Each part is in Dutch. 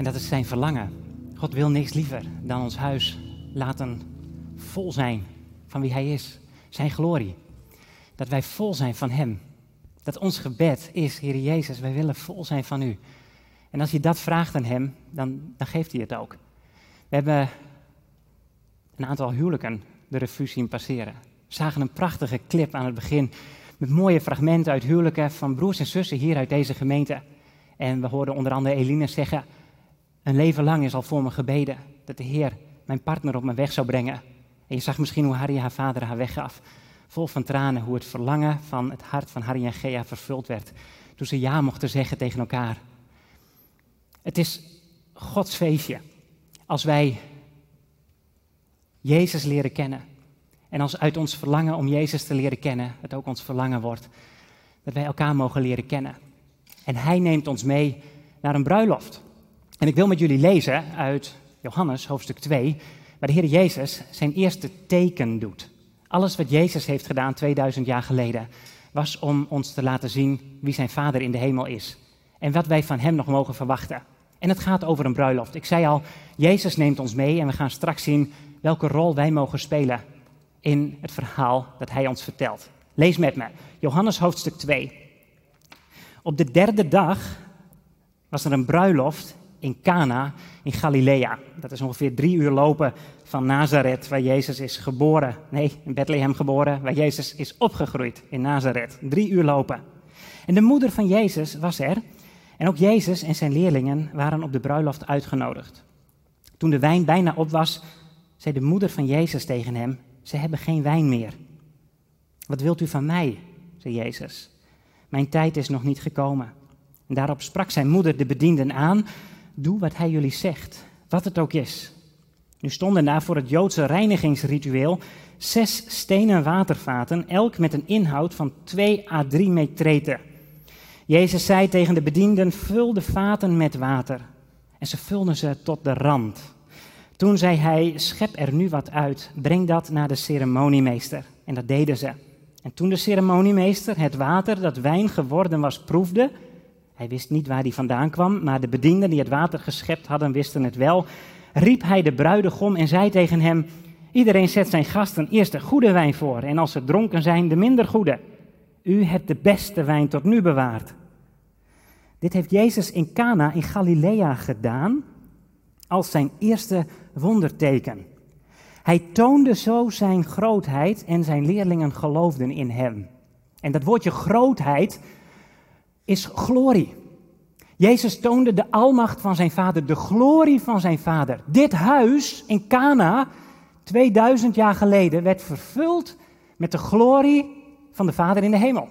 En dat is zijn verlangen. God wil niks liever dan ons huis laten vol zijn van wie Hij is, zijn glorie. Dat wij vol zijn van Hem. Dat ons gebed is, Heer Jezus, wij willen vol zijn van U. En als je dat vraagt aan Hem, dan, dan geeft Hij het ook. We hebben een aantal huwelijken de revue zien passeren. We zagen een prachtige clip aan het begin met mooie fragmenten uit huwelijken van broers en zussen hier uit deze gemeente. En we hoorden onder andere Eline zeggen, een leven lang is al voor me gebeden dat de Heer mijn partner op mijn weg zou brengen. En je zag misschien hoe Harry haar vader haar weggaf. Vol van tranen, hoe het verlangen van het hart van Harry en Gea vervuld werd. Toen ze ja mochten zeggen tegen elkaar. Het is Gods feestje. Als wij Jezus leren kennen. En als uit ons verlangen om Jezus te leren kennen, het ook ons verlangen wordt, dat wij elkaar mogen leren kennen. En Hij neemt ons mee naar een bruiloft. En ik wil met jullie lezen uit Johannes hoofdstuk 2, waar de Heer Jezus zijn eerste teken doet. Alles wat Jezus heeft gedaan 2000 jaar geleden, was om ons te laten zien wie zijn Vader in de hemel is. En wat wij van Hem nog mogen verwachten. En het gaat over een bruiloft. Ik zei al, Jezus neemt ons mee en we gaan straks zien welke rol wij mogen spelen in het verhaal dat Hij ons vertelt. Lees met me, Johannes hoofdstuk 2. Op de derde dag was er een bruiloft in Cana in Galilea. Dat is ongeveer drie uur lopen van Nazareth, waar Jezus is geboren. Nee, in Bethlehem geboren, waar Jezus is opgegroeid in Nazareth. Drie uur lopen. En de moeder van Jezus was er. En ook Jezus en zijn leerlingen waren op de bruiloft uitgenodigd. Toen de wijn bijna op was, zei de moeder van Jezus tegen hem: Ze hebben geen wijn meer. Wat wilt u van mij? zei Jezus. Mijn tijd is nog niet gekomen. En daarop sprak zijn moeder de bedienden aan: Doe wat hij jullie zegt, wat het ook is. Nu stonden daar voor het Joodse reinigingsritueel zes stenen watervaten, elk met een inhoud van 2 à 3 metreten. Jezus zei tegen de bedienden: Vul de vaten met water. En ze vulden ze tot de rand. Toen zei hij: Schep er nu wat uit, breng dat naar de ceremoniemeester. En dat deden ze. En toen de ceremoniemeester het water dat wijn geworden was proefde, hij wist niet waar die vandaan kwam, maar de bedienden die het water geschept hadden wisten het wel, riep hij de bruidegom en zei tegen hem: Iedereen zet zijn gasten eerst de goede wijn voor, en als ze dronken zijn, de minder goede. U hebt de beste wijn tot nu bewaard. Dit heeft Jezus in Cana in Galilea gedaan als zijn eerste wonderteken. Hij toonde zo zijn grootheid en zijn leerlingen geloofden in hem. En dat woordje grootheid is glorie. Jezus toonde de almacht van zijn vader, de glorie van zijn vader. Dit huis in Cana, 2000 jaar geleden, werd vervuld met de glorie van de Vader in de hemel.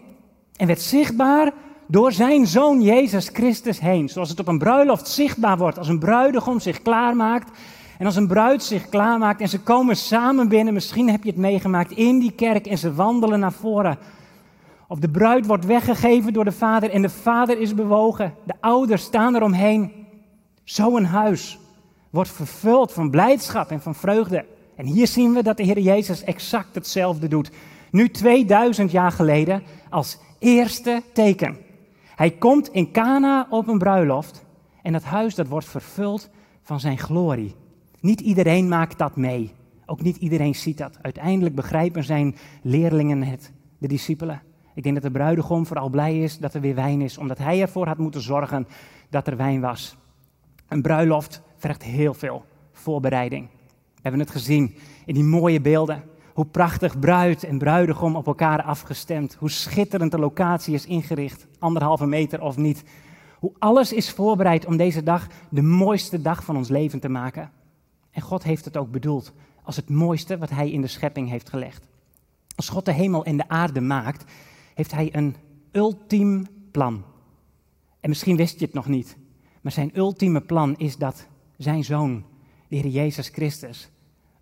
En werd zichtbaar door zijn zoon Jezus Christus heen. Zoals het op een bruiloft zichtbaar wordt. Als een bruidegom zich klaarmaakt. En als een bruid zich klaarmaakt en ze komen samen binnen. Misschien heb je het meegemaakt in die kerk en ze wandelen naar voren. Of de bruid wordt weggegeven door de vader en de vader is bewogen. De ouders staan eromheen. Zo'n huis wordt vervuld van blijdschap en van vreugde. En hier zien we dat de Heer Jezus exact hetzelfde doet. Nu 2000 jaar geleden als eerste teken. Hij komt in Cana op een bruiloft en dat huis dat wordt vervuld van zijn glorie. Niet iedereen maakt dat mee. Ook niet iedereen ziet dat. Uiteindelijk begrijpen zijn leerlingen het, de discipelen. Ik denk dat de bruidegom vooral blij is dat er weer wijn is, omdat hij ervoor had moeten zorgen dat er wijn was. Een bruiloft vergt heel veel voorbereiding. We hebben het gezien in die mooie beelden. Hoe prachtig bruid en bruidegom op elkaar afgestemd. Hoe schitterend de locatie is ingericht, anderhalve meter of niet. Hoe alles is voorbereid om deze dag de mooiste dag van ons leven te maken. En God heeft het ook bedoeld als het mooiste wat Hij in de schepping heeft gelegd. Als God de hemel en de aarde maakt, heeft Hij een ultiem plan. En misschien wist je het nog niet, maar zijn ultieme plan is dat Zijn Zoon, de Heer Jezus Christus,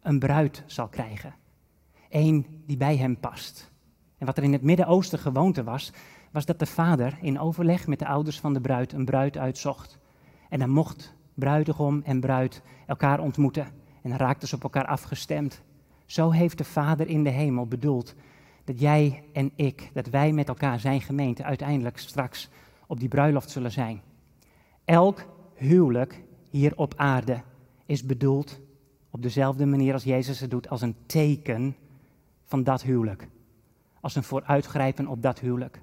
een bruid zal krijgen. Eén die bij hem past. En wat er in het Midden-Oosten gewoonte was, was dat de vader in overleg met de ouders van de bruid een bruid uitzocht. En dan mocht bruidegom en bruid elkaar ontmoeten en dan raakten ze op elkaar afgestemd. Zo heeft de Vader in de hemel bedoeld dat jij en ik, dat wij met elkaar zijn gemeente uiteindelijk straks op die bruiloft zullen zijn. Elk huwelijk hier op aarde is bedoeld op dezelfde manier als Jezus het doet, als een teken van dat huwelijk. Als een vooruitgrijpen op dat huwelijk.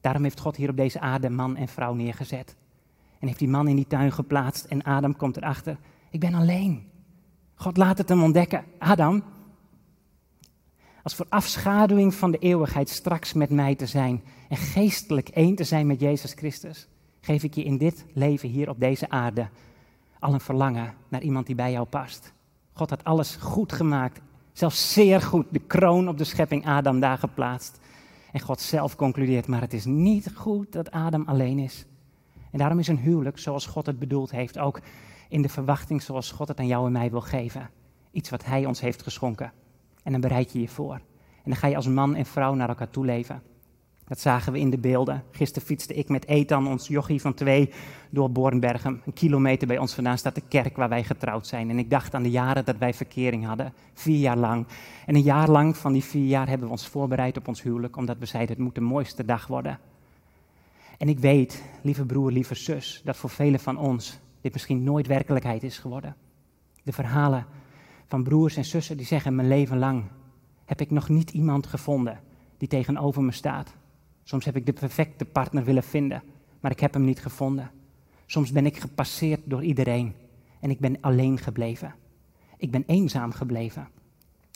Daarom heeft God hier op deze aarde man en vrouw neergezet. En heeft die man in die tuin geplaatst en Adam komt erachter. Ik ben alleen. God laat het hem ontdekken. Adam, als voor afschaduwing van de eeuwigheid straks met mij te zijn en geestelijk één te zijn met Jezus Christus, geef ik je in dit leven hier op deze aarde al een verlangen naar iemand die bij jou past. God had alles goed gemaakt, zelfs zeer goed, de kroon op de schepping Adam daar geplaatst. En God zelf concludeert, maar het is niet goed dat Adam alleen is. En daarom is een huwelijk, zoals God het bedoeld heeft, ook in de verwachting zoals God het aan jou en mij wil geven. Iets wat Hij ons heeft geschonken. En dan bereid je je voor. En dan ga je als man en vrouw naar elkaar toe leven. Dat zagen we in de beelden. Gisteren fietste ik met Ethan, ons jochie van twee, door Bornbergen. Een kilometer bij ons vandaan staat de kerk waar wij getrouwd zijn. En ik dacht aan de jaren dat wij verkering hadden. Vier jaar lang. En een jaar lang van die vier jaar hebben we ons voorbereid op ons huwelijk. Omdat we zeiden, het moet de mooiste dag worden. En ik weet, lieve broer, lieve zus, dat voor velen van ons dit misschien nooit werkelijkheid is geworden. De verhalen van broers en zussen die zeggen, mijn leven lang heb ik nog niet iemand gevonden die tegenover me staat. Soms heb ik de perfecte partner willen vinden, maar ik heb hem niet gevonden. Soms ben ik gepasseerd door iedereen en ik ben alleen gebleven. Ik ben eenzaam gebleven.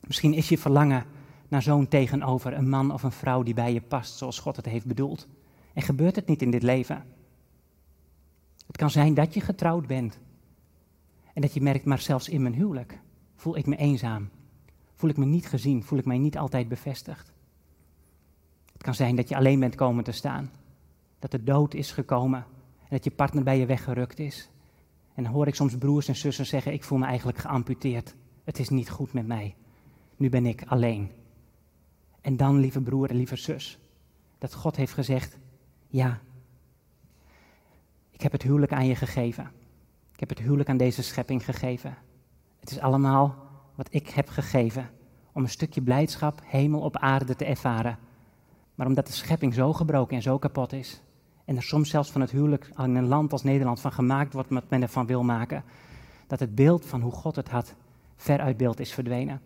Misschien is je verlangen naar zo'n tegenover, een man of een vrouw die bij je past zoals God het heeft bedoeld. En gebeurt het niet in dit leven? Het kan zijn dat je getrouwd bent. En dat je merkt, maar zelfs in mijn huwelijk voel ik me eenzaam. Voel ik me niet gezien, voel ik mij niet altijd bevestigd. Het kan zijn dat je alleen bent komen te staan. Dat de dood is gekomen en dat je partner bij je weggerukt is. En dan hoor ik soms broers en zussen zeggen, ik voel me eigenlijk geamputeerd. Het is niet goed met mij. Nu ben ik alleen. En dan, lieve broer en lieve zus, dat God heeft gezegd, ja, ik heb het huwelijk aan je gegeven. Ik heb het huwelijk aan deze schepping gegeven. Het is allemaal wat ik heb gegeven om een stukje blijdschap, hemel op aarde te ervaren. Maar omdat de schepping zo gebroken en zo kapot is, en er soms zelfs van het huwelijk in een land als Nederland van gemaakt wordt wat men ervan wil maken, dat het beeld van hoe God het had ver uit beeld is verdwenen.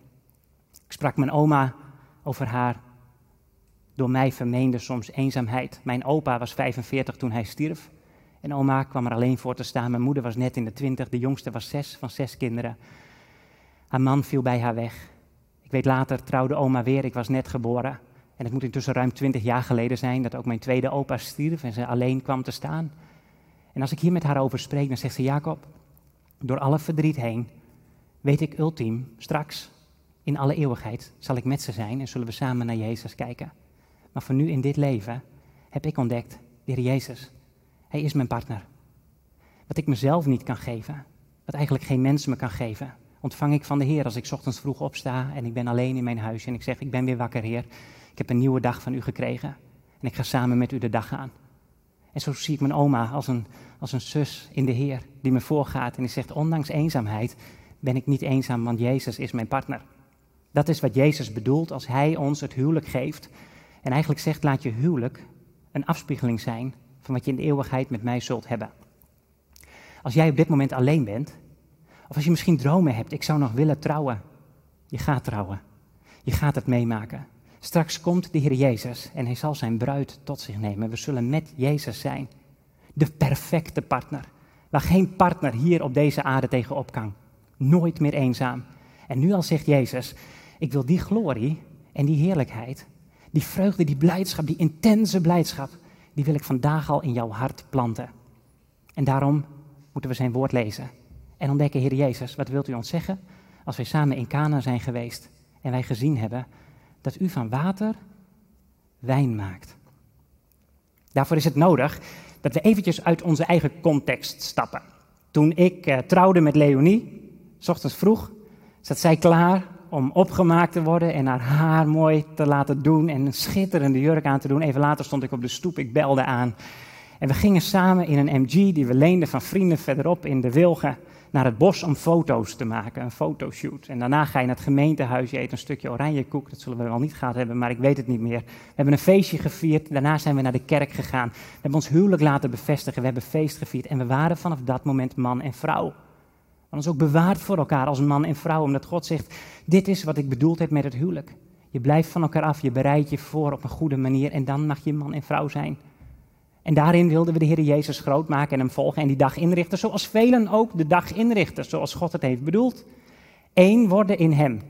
Ik sprak mijn oma over haar door mij vermeende soms eenzaamheid. Mijn opa was 45 toen hij stierf. En oma kwam er alleen voor te staan. Mijn moeder was net in de twintig, de jongste was zes van zes kinderen. Haar man viel bij haar weg. Ik weet later trouwde oma weer, ik was net geboren. En het moet intussen ruim twintig jaar geleden zijn dat ook mijn tweede opa stierf en ze alleen kwam te staan. En als ik hier met haar over spreek, dan zegt ze: Jacob, door alle verdriet heen weet ik ultiem, straks, in alle eeuwigheid, zal ik met ze zijn en zullen we samen naar Jezus kijken. Maar voor nu in dit leven heb ik ontdekt, de Heer Jezus, Hij is mijn partner. Wat ik mezelf niet kan geven, wat eigenlijk geen mens me kan geven, ontvang ik van de Heer als ik ochtends vroeg opsta en ik ben alleen in mijn huis en ik zeg, ik ben weer wakker Heer. Ik heb een nieuwe dag van u gekregen en ik ga samen met u de dag aan. En zo zie ik mijn oma als een, als een zus in de Heer die me voorgaat en die zegt, ondanks eenzaamheid ben ik niet eenzaam, want Jezus is mijn partner. Dat is wat Jezus bedoelt als Hij ons het huwelijk geeft. En eigenlijk zegt, laat je huwelijk een afspiegeling zijn van wat je in de eeuwigheid met mij zult hebben. Als jij op dit moment alleen bent, of als je misschien dromen hebt, ik zou nog willen trouwen. Je gaat trouwen. Je gaat het meemaken. Straks komt de Heer Jezus en hij zal zijn bruid tot zich nemen. We zullen met Jezus zijn. De perfecte partner. Waar geen partner hier op deze aarde tegenop kan. Nooit meer eenzaam. En nu al zegt Jezus, ik wil die glorie en die heerlijkheid, die vreugde, die blijdschap, die intense blijdschap, die wil ik vandaag al in jouw hart planten. En daarom moeten we zijn woord lezen en ontdekken, Heer Jezus, wat wilt u ons zeggen als wij samen in Cana zijn geweest en wij gezien hebben dat u van water wijn maakt. Daarvoor is het nodig dat we eventjes uit onze eigen context stappen. Toen ik uh, trouwde met Leonie, s ochtends vroeg, zat zij klaar om opgemaakt te worden en haar haar mooi te laten doen en een schitterende jurk aan te doen. Even later stond ik op de stoep, ik belde aan. En we gingen samen in een MG die we leenden van vrienden verderop in de Wilgen naar het bos om foto's te maken, een fotoshoot. En daarna ga je naar het gemeentehuis, je eet een stukje oranjekoek, dat zullen we wel niet gehad hebben, maar ik weet het niet meer. We hebben een feestje gevierd, daarna zijn we naar de kerk gegaan. We hebben ons huwelijk laten bevestigen, we hebben feest gevierd en we waren vanaf dat moment man en vrouw. Maar ons ook bewaart voor elkaar als man en vrouw, omdat God zegt, dit is wat ik bedoeld heb met het huwelijk. Je blijft van elkaar af, je bereidt je voor op een goede manier en dan mag je man en vrouw zijn. En daarin wilden we de Heer Jezus groot maken en hem volgen en die dag inrichten, zoals velen ook de dag inrichten, zoals God het heeft bedoeld. Eén worden in hem.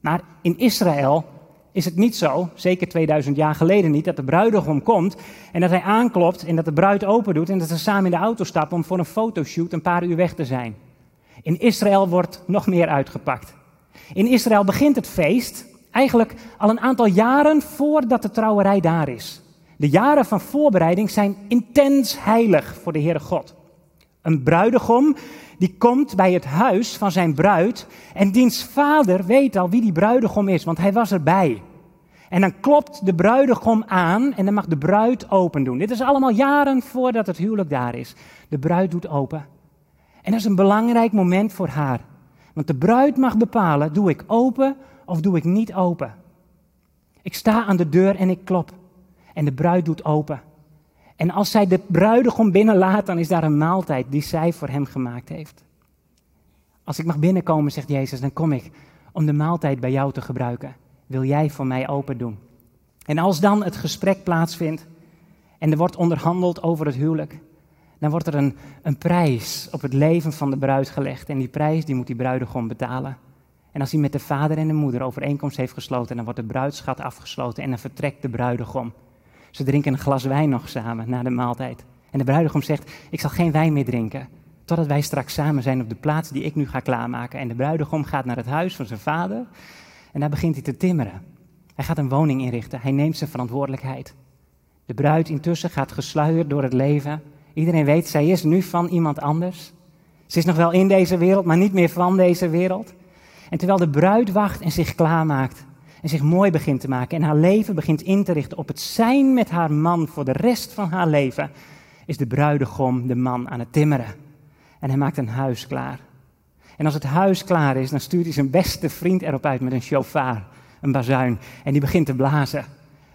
Maar in Israël is het niet zo, zeker 2000 jaar geleden niet, dat de bruidegom komt en dat hij aanklopt en dat de bruid open doet en dat ze samen in de auto stappen om voor een fotoshoot een paar uur weg te zijn. In Israël wordt nog meer uitgepakt. In Israël begint het feest eigenlijk al een aantal jaren voordat de trouwerij daar is. De jaren van voorbereiding zijn intens heilig voor de Heere God. Een bruidegom die komt bij het huis van zijn bruid en diens vader weet al wie die bruidegom is, want hij was erbij. En dan klopt de bruidegom aan en dan mag de bruid open doen. Dit is allemaal jaren voordat het huwelijk daar is. De bruid doet open. En dat is een belangrijk moment voor haar. Want de bruid mag bepalen, doe ik open of doe ik niet open? Ik sta aan de deur en ik klop. En de bruid doet open. En als zij de bruidegom binnenlaat, dan is daar een maaltijd die zij voor hem gemaakt heeft. Als ik mag binnenkomen, zegt Jezus, dan kom ik om de maaltijd bij jou te gebruiken. Wil jij voor mij open doen? En als dan het gesprek plaatsvindt en er wordt onderhandeld over het huwelijk, dan wordt er een, een prijs op het leven van de bruid gelegd. En die prijs die moet die bruidegom betalen. En als hij met de vader en de moeder overeenkomst heeft gesloten, dan wordt de bruidschat afgesloten en dan vertrekt de bruidegom. Ze drinken een glas wijn nog samen na de maaltijd. En de bruidegom zegt: Ik zal geen wijn meer drinken. Totdat wij straks samen zijn op de plaats die ik nu ga klaarmaken. En de bruidegom gaat naar het huis van zijn vader. En daar begint hij te timmeren. Hij gaat een woning inrichten. Hij neemt zijn verantwoordelijkheid. De bruid intussen gaat gesluierd door het leven. Iedereen weet, zij is nu van iemand anders. Ze is nog wel in deze wereld, maar niet meer van deze wereld. En terwijl de bruid wacht en zich klaarmaakt en zich mooi begint te maken en haar leven begint in te richten op het zijn met haar man voor de rest van haar leven, is de bruidegom de man aan het timmeren. En hij maakt een huis klaar. En als het huis klaar is, dan stuurt hij zijn beste vriend erop uit met een chauffeur, een bazuin. En die begint te blazen.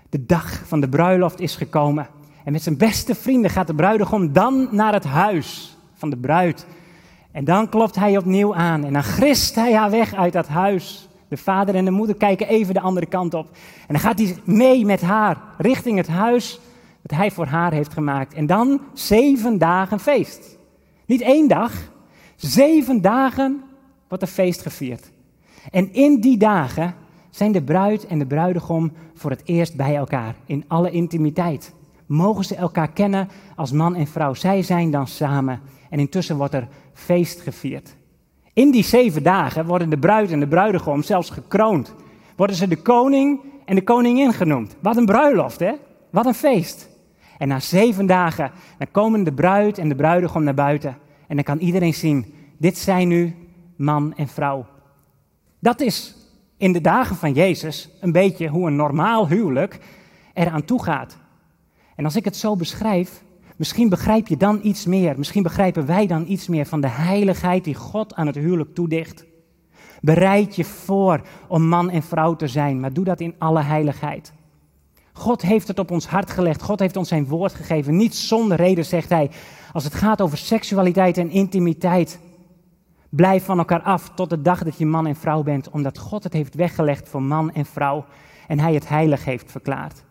De dag van de bruiloft is gekomen. En met zijn beste vrienden gaat de bruidegom dan naar het huis van de bruid. En dan klopt hij opnieuw aan en dan grist hij haar weg uit dat huis. De vader en de moeder kijken even de andere kant op. En dan gaat hij mee met haar richting het huis dat hij voor haar heeft gemaakt. En dan zeven dagen feest. Niet één dag, zeven dagen wordt er feest gevierd. En in die dagen zijn de bruid en de bruidegom voor het eerst bij elkaar, in alle intimiteit. Mogen ze elkaar kennen als man en vrouw. Zij zijn dan samen. En intussen wordt er feest gevierd. In die zeven dagen worden de bruid en de bruidegom zelfs gekroond. Worden ze de koning en de koningin genoemd. Wat een bruiloft, hè? Wat een feest. En na zeven dagen, dan komen de bruid en de bruidegom naar buiten. En dan kan iedereen zien, dit zijn nu man en vrouw. Dat is in de dagen van Jezus een beetje hoe een normaal huwelijk eraan toe gaat. En als ik het zo beschrijf, misschien begrijp je dan iets meer. Misschien begrijpen wij dan iets meer van de heiligheid die God aan het huwelijk toedicht. Bereid je voor om man en vrouw te zijn, maar doe dat in alle heiligheid. God heeft het op ons hart gelegd. God heeft ons zijn woord gegeven. Niet zonder reden, zegt hij. Als het gaat over seksualiteit en intimiteit, blijf van elkaar af tot de dag dat je man en vrouw bent, omdat God het heeft weggelegd voor man en vrouw en hij het heilig heeft verklaard.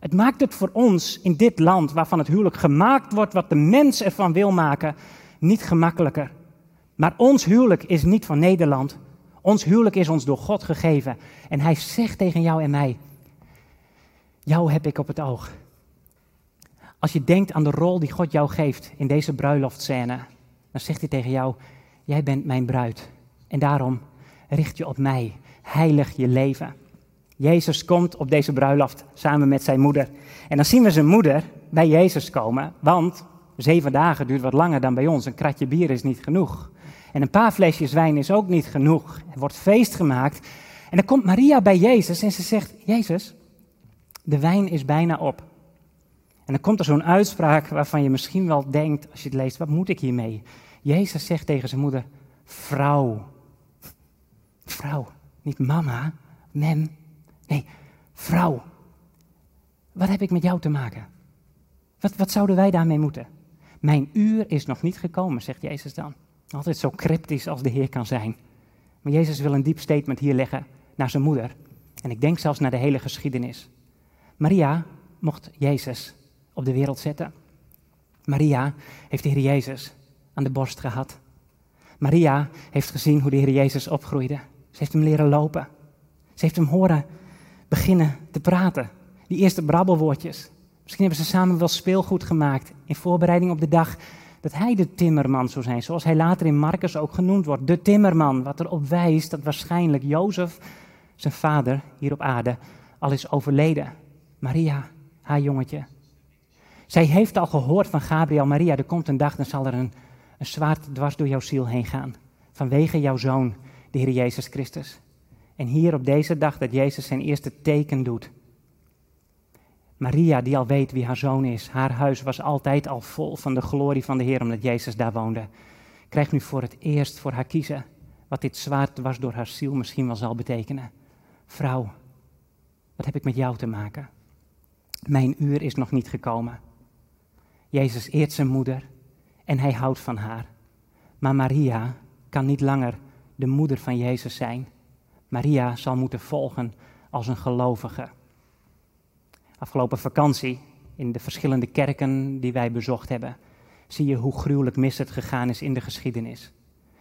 Het maakt het voor ons in dit land, waarvan het huwelijk gemaakt wordt wat de mens ervan wil maken, niet gemakkelijker. Maar ons huwelijk is niet van Nederland. Ons huwelijk is ons door God gegeven. En hij zegt tegen jou en mij, jou heb ik op het oog. Als je denkt aan de rol die God jou geeft in deze bruiloftscène, dan zegt hij tegen jou, jij bent mijn bruid. En daarom richt je op mij, heilig je leven. Jezus komt op deze bruiloft samen met zijn moeder. En dan zien we zijn moeder bij Jezus komen, want zeven dagen duurt wat langer dan bij ons. Een kratje bier is niet genoeg. En een paar flesjes wijn is ook niet genoeg. Er wordt feest gemaakt. En dan komt Maria bij Jezus en ze zegt: Jezus, de wijn is bijna op. En dan komt er zo'n uitspraak waarvan je misschien wel denkt, als je het leest, wat moet ik hiermee? Jezus zegt tegen zijn moeder, vrouw. Vrouw, niet mama, mem. Nee, vrouw. Wat heb ik met jou te maken? Wat, wat zouden wij daarmee moeten? Mijn uur is nog niet gekomen, zegt Jezus dan. Altijd zo cryptisch als de Heer kan zijn. Maar Jezus wil een diep statement hier leggen naar zijn moeder. En ik denk zelfs naar de hele geschiedenis. Maria mocht Jezus op de wereld zetten. Maria heeft de Heer Jezus aan de borst gehad. Maria heeft gezien hoe de Heer Jezus opgroeide. Ze heeft hem leren lopen. Ze heeft hem horen beginnen te praten. Die eerste brabbelwoordjes. Misschien hebben ze samen wel speelgoed gemaakt in voorbereiding op de dag dat hij de timmerman zou zijn, zoals hij later in Marcus ook genoemd wordt. De timmerman, wat erop wijst dat waarschijnlijk Jozef, zijn vader hier op aarde, al is overleden. Maria, haar jongetje. Zij heeft al gehoord van Gabriel, Maria, er komt een dag, dan zal er een, een zwaard dwars door jouw ziel heen gaan. Vanwege jouw zoon, de Heer Jezus Christus. En hier op deze dag dat Jezus zijn eerste teken doet, Maria, die al weet wie haar zoon is, haar huis was altijd al vol van de glorie van de Heer, omdat Jezus daar woonde, krijgt nu voor het eerst voor haar kiezen wat dit zwaard was door haar ziel misschien wel zal betekenen. Vrouw, wat heb ik met jou te maken? Mijn uur is nog niet gekomen. Jezus eert zijn moeder en hij houdt van haar. Maar Maria kan niet langer de moeder van Jezus zijn. Maria zal moeten volgen als een gelovige afgelopen vakantie in de verschillende kerken die wij bezocht hebben, zie je hoe gruwelijk mis het gegaan is in de geschiedenis.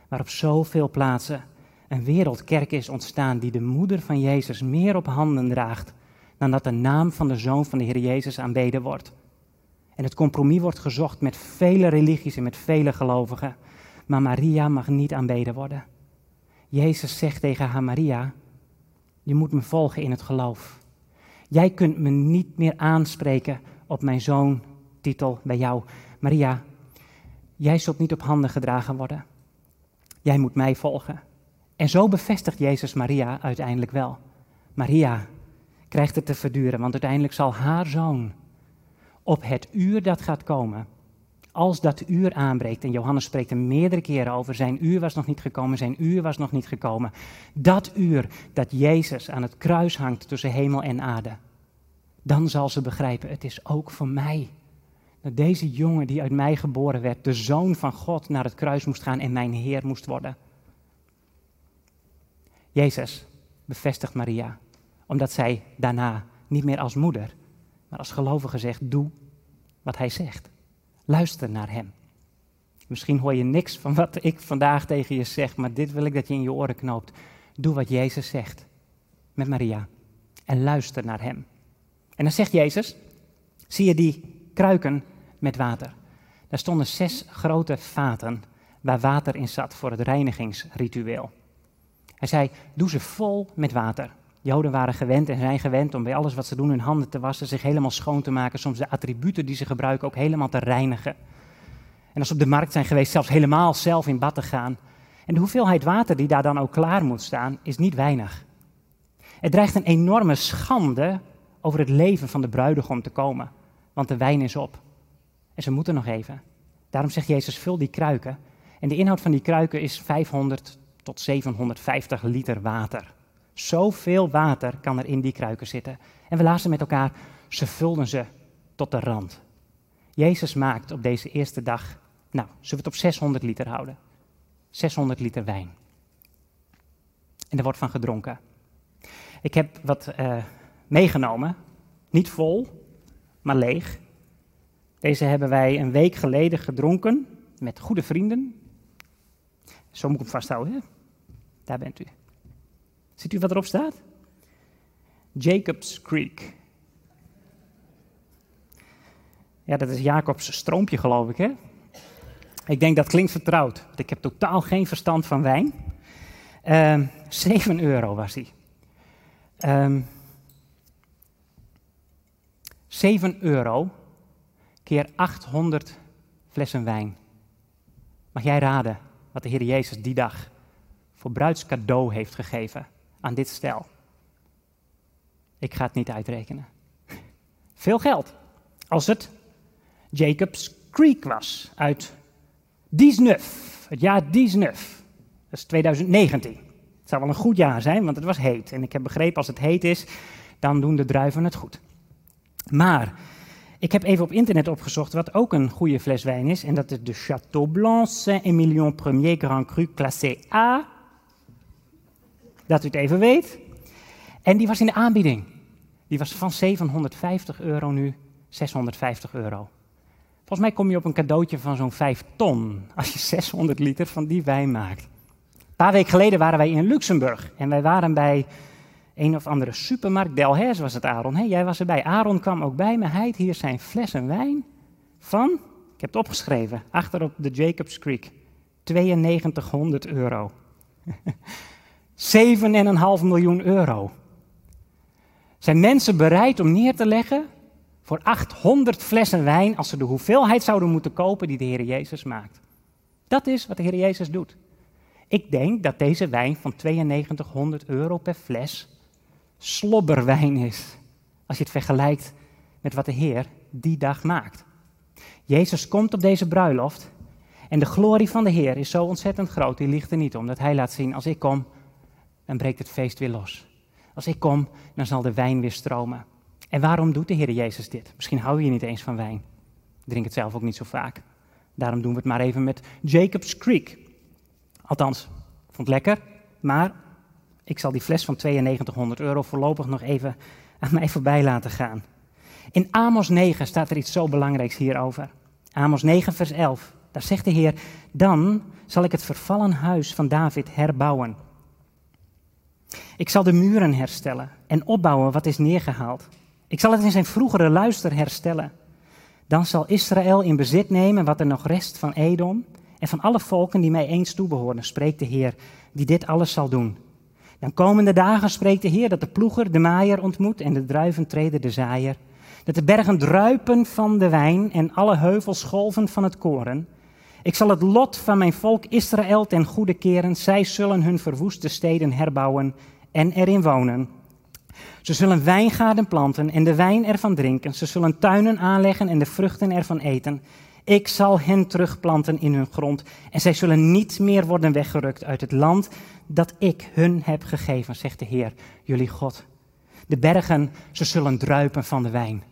Waar op zoveel plaatsen een wereldkerk is ontstaan die de moeder van Jezus meer op handen draagt dan dat de naam van de zoon van de Heer Jezus aanbeden wordt. En het compromis wordt gezocht met vele religies en met vele gelovigen. Maar Maria mag niet aanbeden worden. Jezus zegt tegen haar Maria, je moet me volgen in het geloof. Jij kunt me niet meer aanspreken op mijn zoon titel bij jou. Maria, jij zult niet op handen gedragen worden. Jij moet mij volgen. En zo bevestigt Jezus Maria uiteindelijk wel. Maria krijgt het te verduren, want uiteindelijk zal haar zoon op het uur dat gaat komen, als dat uur aanbreekt, en Johannes spreekt er meerdere keren over, zijn uur was nog niet gekomen, zijn uur was nog niet gekomen. Dat uur dat Jezus aan het kruis hangt tussen hemel en aarde. Dan zal ze begrijpen, het is ook voor mij. Dat deze jongen die uit mij geboren werd, de zoon van God, naar het kruis moest gaan en mijn Heer moest worden. Jezus bevestigt Maria, omdat zij daarna niet meer als moeder, maar als gelovige zegt, doe wat hij zegt. Luister naar Hem. Misschien hoor je niks van wat ik vandaag tegen je zeg, maar dit wil ik dat je in je oren knoopt. Doe wat Jezus zegt met Maria en luister naar Hem. En dan zegt Jezus, zie je die kruiken met water? Daar stonden zes grote vaten waar water in zat voor het reinigingsritueel. Hij zei, doe ze vol met water. Joden waren gewend en zijn gewend om bij alles wat ze doen hun handen te wassen, zich helemaal schoon te maken, soms de attributen die ze gebruiken ook helemaal te reinigen. En als ze op de markt zijn geweest, zelfs helemaal zelf in bad te gaan. En de hoeveelheid water die daar dan ook klaar moet staan, is niet weinig. Er dreigt een enorme schande over het leven van de bruidegom te komen, want de wijn is op. En ze moeten nog even. Daarom zegt Jezus, vul die kruiken. En de inhoud van die kruiken is 500 tot 750 liter water. Zoveel water kan er in die kruiken zitten. En we lazen met elkaar, ze vulden ze tot de rand. Jezus maakt op deze eerste dag, nou, zullen we het op 600 liter houden? 600 liter wijn. En er wordt van gedronken. Ik heb wat uh, meegenomen, niet vol, maar leeg. Deze hebben wij een week geleden gedronken met goede vrienden. Zo moet ik hem vasthouden. Daar bent u. Ziet u wat erop staat? Jacob's Creek. Ja, dat is Jacobs stroompje, geloof ik, hè? Ik denk dat klinkt vertrouwd, want ik heb totaal geen verstand van wijn. Uh, ehm, 7 euro was hij. Um, 7 euro keer 800 flessen wijn. Mag jij raden wat de Heer Jezus die dag voor bruidscadeau heeft gegeven aan dit stel? Ik ga het niet uitrekenen. Veel geld. Als het Jacob's Creek was uit Diesnuf, het jaar Diesnuf. Dat is 2019. Het zou wel een goed jaar zijn, want het was heet. En ik heb begrepen, als het heet is, dan doen de druiven het goed. Maar Ik heb even op internet opgezocht wat ook een goede fles wijn is. En dat is de Château Blanc Saint-Emilion Premier Grand Cru Classé A. Dat u het even weet. En die was in de aanbieding. Die was van 750 euro nu 650 euro. Volgens mij kom je op een cadeautje van zo'n 5 ton als je 600 liter van die wijn maakt. Een paar weken geleden waren wij in Luxemburg en wij waren bij een of andere supermarkt. Delhaize was het, Aaron. Hey, jij was erbij. Aaron kwam ook bij me. Hij hier zijn flessen wijn van, ik heb het opgeschreven, achter op de Jacobs Creek. 9200 euro. 7,5 miljoen euro. Zijn mensen bereid om neer te leggen voor 800 flessen wijn als ze de hoeveelheid zouden moeten kopen die de Heer Jezus maakt? Dat is wat de Heer Jezus doet. Ik denk dat deze wijn van 9200 euro per fles slobberwijn is. Als je het vergelijkt met wat de Heer die dag maakt. Jezus komt op deze bruiloft en de glorie van de Heer is zo ontzettend groot, die ligt er niet om. Dat Hij laat zien, als ik kom, dan breekt het feest weer los. Als ik kom, dan zal de wijn weer stromen. En waarom doet de Heer Jezus dit? Misschien hou je niet eens van wijn. Drink het zelf ook niet zo vaak. Daarom doen we het maar even met Jacob's Creek. Althans, ik vond het lekker, maar ik zal die fles van 9200 euro voorlopig nog even aan mij voorbij laten gaan. In Amos 9 staat er iets zo belangrijks hierover. Amos 9, vers 11. Daar zegt de Heer: Dan zal ik het vervallen huis van David herbouwen. Ik zal de muren herstellen en opbouwen wat is neergehaald. Ik zal het in zijn vroegere luister herstellen. Dan zal Israël in bezit nemen wat er nog rest van Edom en van alle volken die mij eens toebehoren, spreekt de Heer, die dit alles zal doen. Dan komende dagen spreekt de Heer dat de ploeger de maaier ontmoet en de druiven treden de zaaier. Dat de bergen druipen van de wijn en alle heuvels golven van het koren. Ik zal het lot van mijn volk Israël ten goede keren. Zij zullen hun verwoeste steden herbouwen en erin wonen. Ze zullen wijngaarden planten en de wijn ervan drinken. Ze zullen tuinen aanleggen en de vruchten ervan eten. Ik zal hen terugplanten in hun grond en zij zullen niet meer worden weggerukt uit het land dat ik hun heb gegeven, zegt de Heer, jullie God. De bergen, ze zullen druipen van de wijn.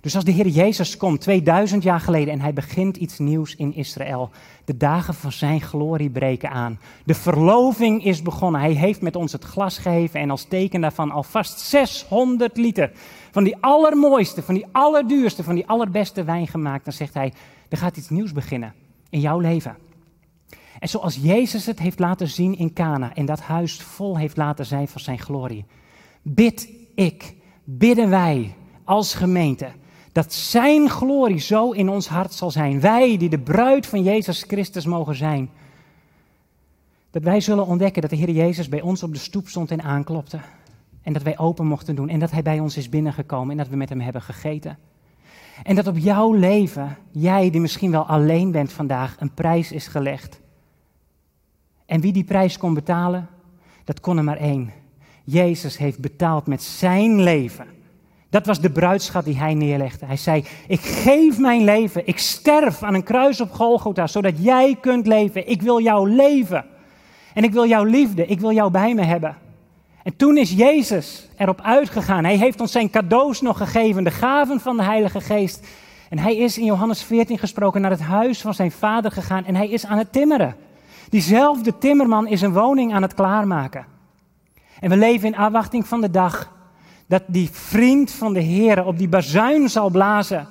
Dus als de Heer Jezus komt 2000 jaar geleden en hij begint iets nieuws in Israël, de dagen van zijn glorie breken aan. De verloving is begonnen. Hij heeft met ons het glas gegeven en als teken daarvan alvast 600 liter van die allermooiste, van die allerduurste, van die allerbeste wijn gemaakt. Dan zegt hij, er gaat iets nieuws beginnen in jouw leven. En zoals Jezus het heeft laten zien in Cana en dat huis vol heeft laten zijn van zijn glorie, bid ik, bidden wij als gemeente dat zijn glorie zo in ons hart zal zijn. Wij die de bruid van Jezus Christus mogen zijn. Dat wij zullen ontdekken dat de Heer Jezus bij ons op de stoep stond en aanklopte. En dat wij open mochten doen. En dat Hij bij ons is binnengekomen en dat we met Hem hebben gegeten. En dat op jouw leven, jij die misschien wel alleen bent vandaag, een prijs is gelegd. En wie die prijs kon betalen, dat kon er maar één. Jezus heeft betaald met zijn leven. Dat was de bruidschat die hij neerlegde. Hij zei: Ik geef mijn leven. Ik sterf aan een kruis op Golgotha, zodat jij kunt leven. Ik wil jouw leven. En ik wil jouw liefde. Ik wil jou bij me hebben. En toen is Jezus erop uitgegaan. Hij heeft ons zijn cadeaus nog gegeven, de gaven van de Heilige Geest. En hij is in Johannes 14 gesproken naar het huis van zijn vader gegaan en hij is aan het timmeren. Diezelfde timmerman is een woning aan het klaarmaken. En we leven in afwachting van de dag dat die vriend van de Heer op die bazuin zal blazen.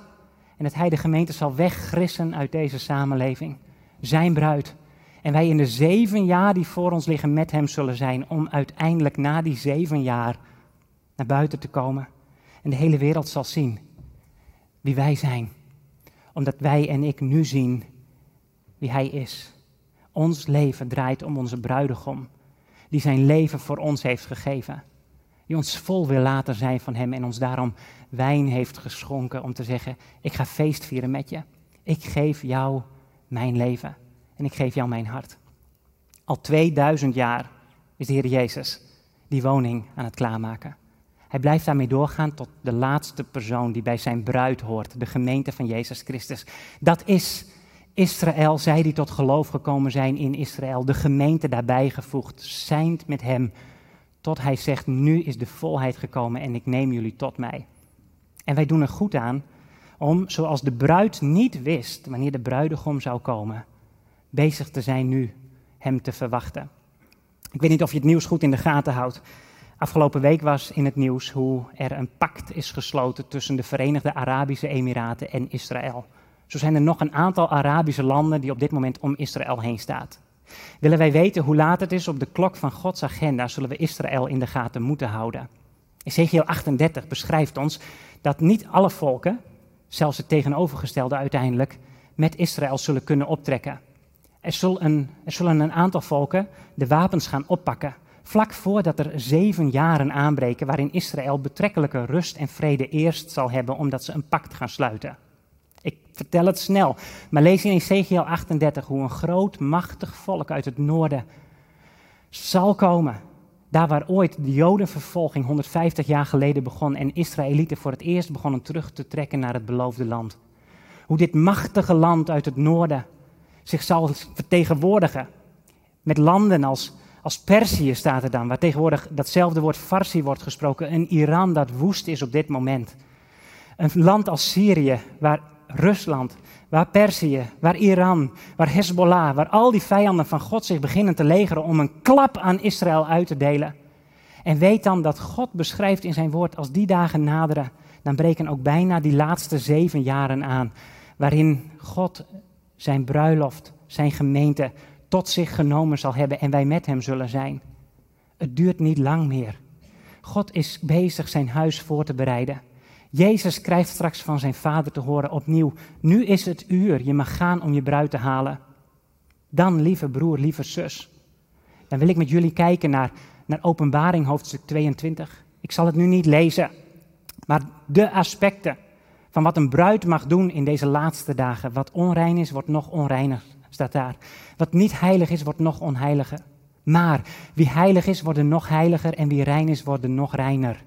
En dat hij de gemeente zal weggrissen uit deze samenleving. Zijn bruid. En wij in de zeven jaar die voor ons liggen met hem zullen zijn. Om uiteindelijk na die zeven jaar naar buiten te komen. En de hele wereld zal zien wie wij zijn. Omdat wij en ik nu zien wie hij is. Ons leven draait om onze bruidegom. Die zijn leven voor ons heeft gegeven die ons vol wil laten zijn van Hem en ons daarom wijn heeft geschonken om te zeggen, ik ga feest vieren met je. Ik geef jou mijn leven en ik geef jou mijn hart. Al 2000 jaar is de Heer Jezus die woning aan het klaarmaken. Hij blijft daarmee doorgaan tot de laatste persoon die bij zijn bruid hoort, de gemeente van Jezus Christus. Dat is Israël, zij die tot geloof gekomen zijn in Israël, de gemeente daarbij gevoegd, zijnd met hem tot hij zegt, nu is de volheid gekomen en ik neem jullie tot mij. En wij doen er goed aan om, zoals de bruid niet wist wanneer de bruidegom zou komen, bezig te zijn nu hem te verwachten. Ik weet niet of je het nieuws goed in de gaten houdt. Afgelopen week was in het nieuws hoe er een pact is gesloten tussen de Verenigde Arabische Emiraten en Israël. Zo zijn er nog een aantal Arabische landen die op dit moment om Israël heen staan. Willen wij weten hoe laat het is op de klok van Gods agenda, zullen we Israël in de gaten moeten houden. Ezekiel 38 beschrijft ons dat niet alle volken, zelfs het tegenovergestelde uiteindelijk, met Israël zullen kunnen optrekken. Er zullen, een, er zullen een aantal volken de wapens gaan oppakken, vlak voordat er zeven jaren aanbreken waarin Israël betrekkelijke rust en vrede eerst zal hebben omdat ze een pact gaan sluiten. Ik vertel het snel, maar lees in Ezekiel 38 hoe een groot, machtig volk uit het noorden zal komen. Daar waar ooit de Jodenvervolging 150 jaar geleden begon en Israëlieten voor het eerst begonnen terug te trekken naar het beloofde land. Hoe dit machtige land uit het noorden zich zal vertegenwoordigen. Met landen als, als Perzië staat er dan, waar tegenwoordig datzelfde woord Farsi wordt gesproken. Een Iran dat woest is op dit moment. Een land als Syrië, waar Rusland, waar Perzië, waar Iran, waar Hezbollah, waar al die vijanden van God zich beginnen te legeren om een klap aan Israël uit te delen. En weet dan dat God beschrijft in zijn woord, als die dagen naderen, dan breken ook bijna die laatste zeven jaren aan, waarin God zijn bruiloft, zijn gemeente tot zich genomen zal hebben en wij met hem zullen zijn. Het duurt niet lang meer. God is bezig zijn huis voor te bereiden. Jezus krijgt straks van zijn vader te horen opnieuw: Nu is het uur, je mag gaan om je bruid te halen. Dan, lieve broer, lieve zus, dan wil ik met jullie kijken naar, naar Openbaring hoofdstuk 22. Ik zal het nu niet lezen, maar de aspecten van wat een bruid mag doen in deze laatste dagen. Wat onrein is, wordt nog onreiner, staat daar. Wat niet heilig is, wordt nog onheiliger. Maar wie heilig is, wordt nog heiliger en wie rein is, wordt nog reiner.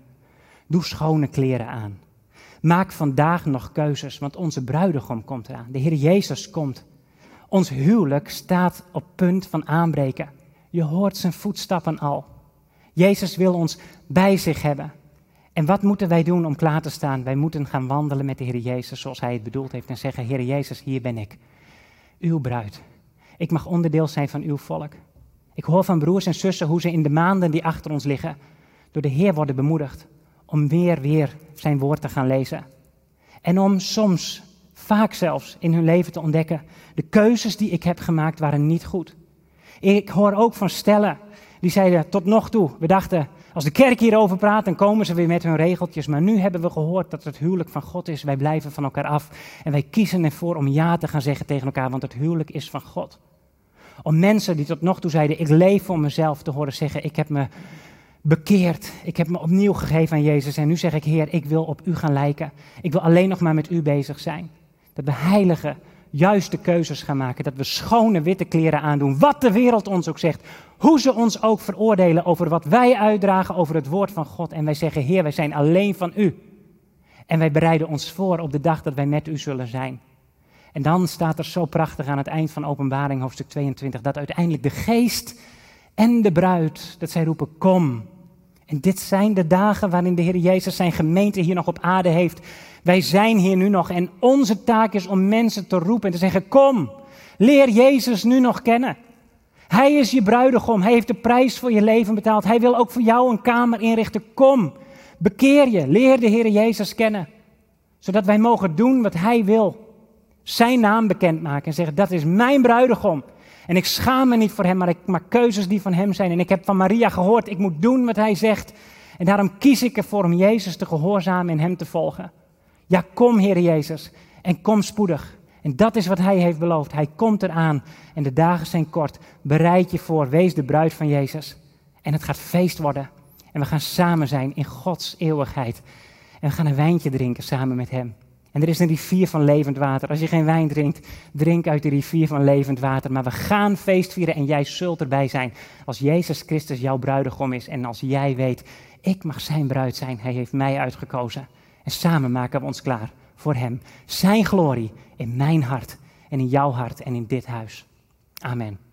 Doe schone kleren aan. Maak vandaag nog keuzes, want onze bruidegom komt eraan. De Heer Jezus komt. Ons huwelijk staat op punt van aanbreken. Je hoort zijn voetstappen al. Jezus wil ons bij zich hebben. En wat moeten wij doen om klaar te staan? Wij moeten gaan wandelen met de Heer Jezus zoals Hij het bedoeld heeft en zeggen, Heer Jezus, hier ben ik, uw bruid. Ik mag onderdeel zijn van uw volk. Ik hoor van broers en zussen hoe ze in de maanden die achter ons liggen door de Heer worden bemoedigd om weer, weer zijn woord te gaan lezen. En om soms, vaak zelfs, in hun leven te ontdekken, de keuzes die ik heb gemaakt waren niet goed. Ik hoor ook van stellen die zeiden tot nog toe, we dachten, als de kerk hierover praat, dan komen ze weer met hun regeltjes. Maar nu hebben we gehoord dat het huwelijk van God is. Wij blijven van elkaar af. En wij kiezen ervoor om ja te gaan zeggen tegen elkaar, want het huwelijk is van God. Om mensen die tot nog toe zeiden, ik leef voor mezelf, te horen zeggen, ik heb me bekeerd. Ik heb me opnieuw gegeven aan Jezus. En nu zeg ik, Heer, ik wil op u gaan lijken. Ik wil alleen nog maar met u bezig zijn. Dat we heilige, juiste keuzes gaan maken. Dat we schone witte kleren aandoen. Wat de wereld ons ook zegt. Hoe ze ons ook veroordelen over wat wij uitdragen over het woord van God. En wij zeggen, Heer, wij zijn alleen van u. En wij bereiden ons voor op de dag dat wij met u zullen zijn. En dan staat er zo prachtig aan het eind van Openbaring, hoofdstuk 22, dat uiteindelijk de geest en de bruid, dat zij roepen, kom. En dit zijn de dagen waarin de Heer Jezus zijn gemeente hier nog op aarde heeft. Wij zijn hier nu nog en onze taak is om mensen te roepen en te zeggen, kom, leer Jezus nu nog kennen. Hij is je bruidegom, hij heeft de prijs voor je leven betaald. Hij wil ook voor jou een kamer inrichten. Kom, bekeer je, leer de Heer Jezus kennen. Zodat wij mogen doen wat hij wil. Zijn naam bekendmaken en zeggen, dat is mijn bruidegom. En ik schaam me niet voor hem, maar ik maak keuzes die van hem zijn. En ik heb van Maria gehoord, ik moet doen wat hij zegt. En daarom kies ik ervoor om Jezus te gehoorzamen en hem te volgen. Ja, kom Heer Jezus en kom spoedig. En dat is wat hij heeft beloofd. Hij komt eraan en de dagen zijn kort. Bereid je voor, wees de bruid van Jezus. En het gaat feest worden. En we gaan samen zijn in Gods eeuwigheid. En we gaan een wijntje drinken samen met hem. En er is een rivier van levend water. Als je geen wijn drinkt, drink uit de rivier van levend water. Maar we gaan feest vieren en jij zult erbij zijn. Als Jezus Christus jouw bruidegom is en als jij weet, ik mag zijn bruid zijn. Hij heeft mij uitgekozen. En samen maken we ons klaar voor Hem. Zijn glorie in mijn hart en in jouw hart en in dit huis. Amen.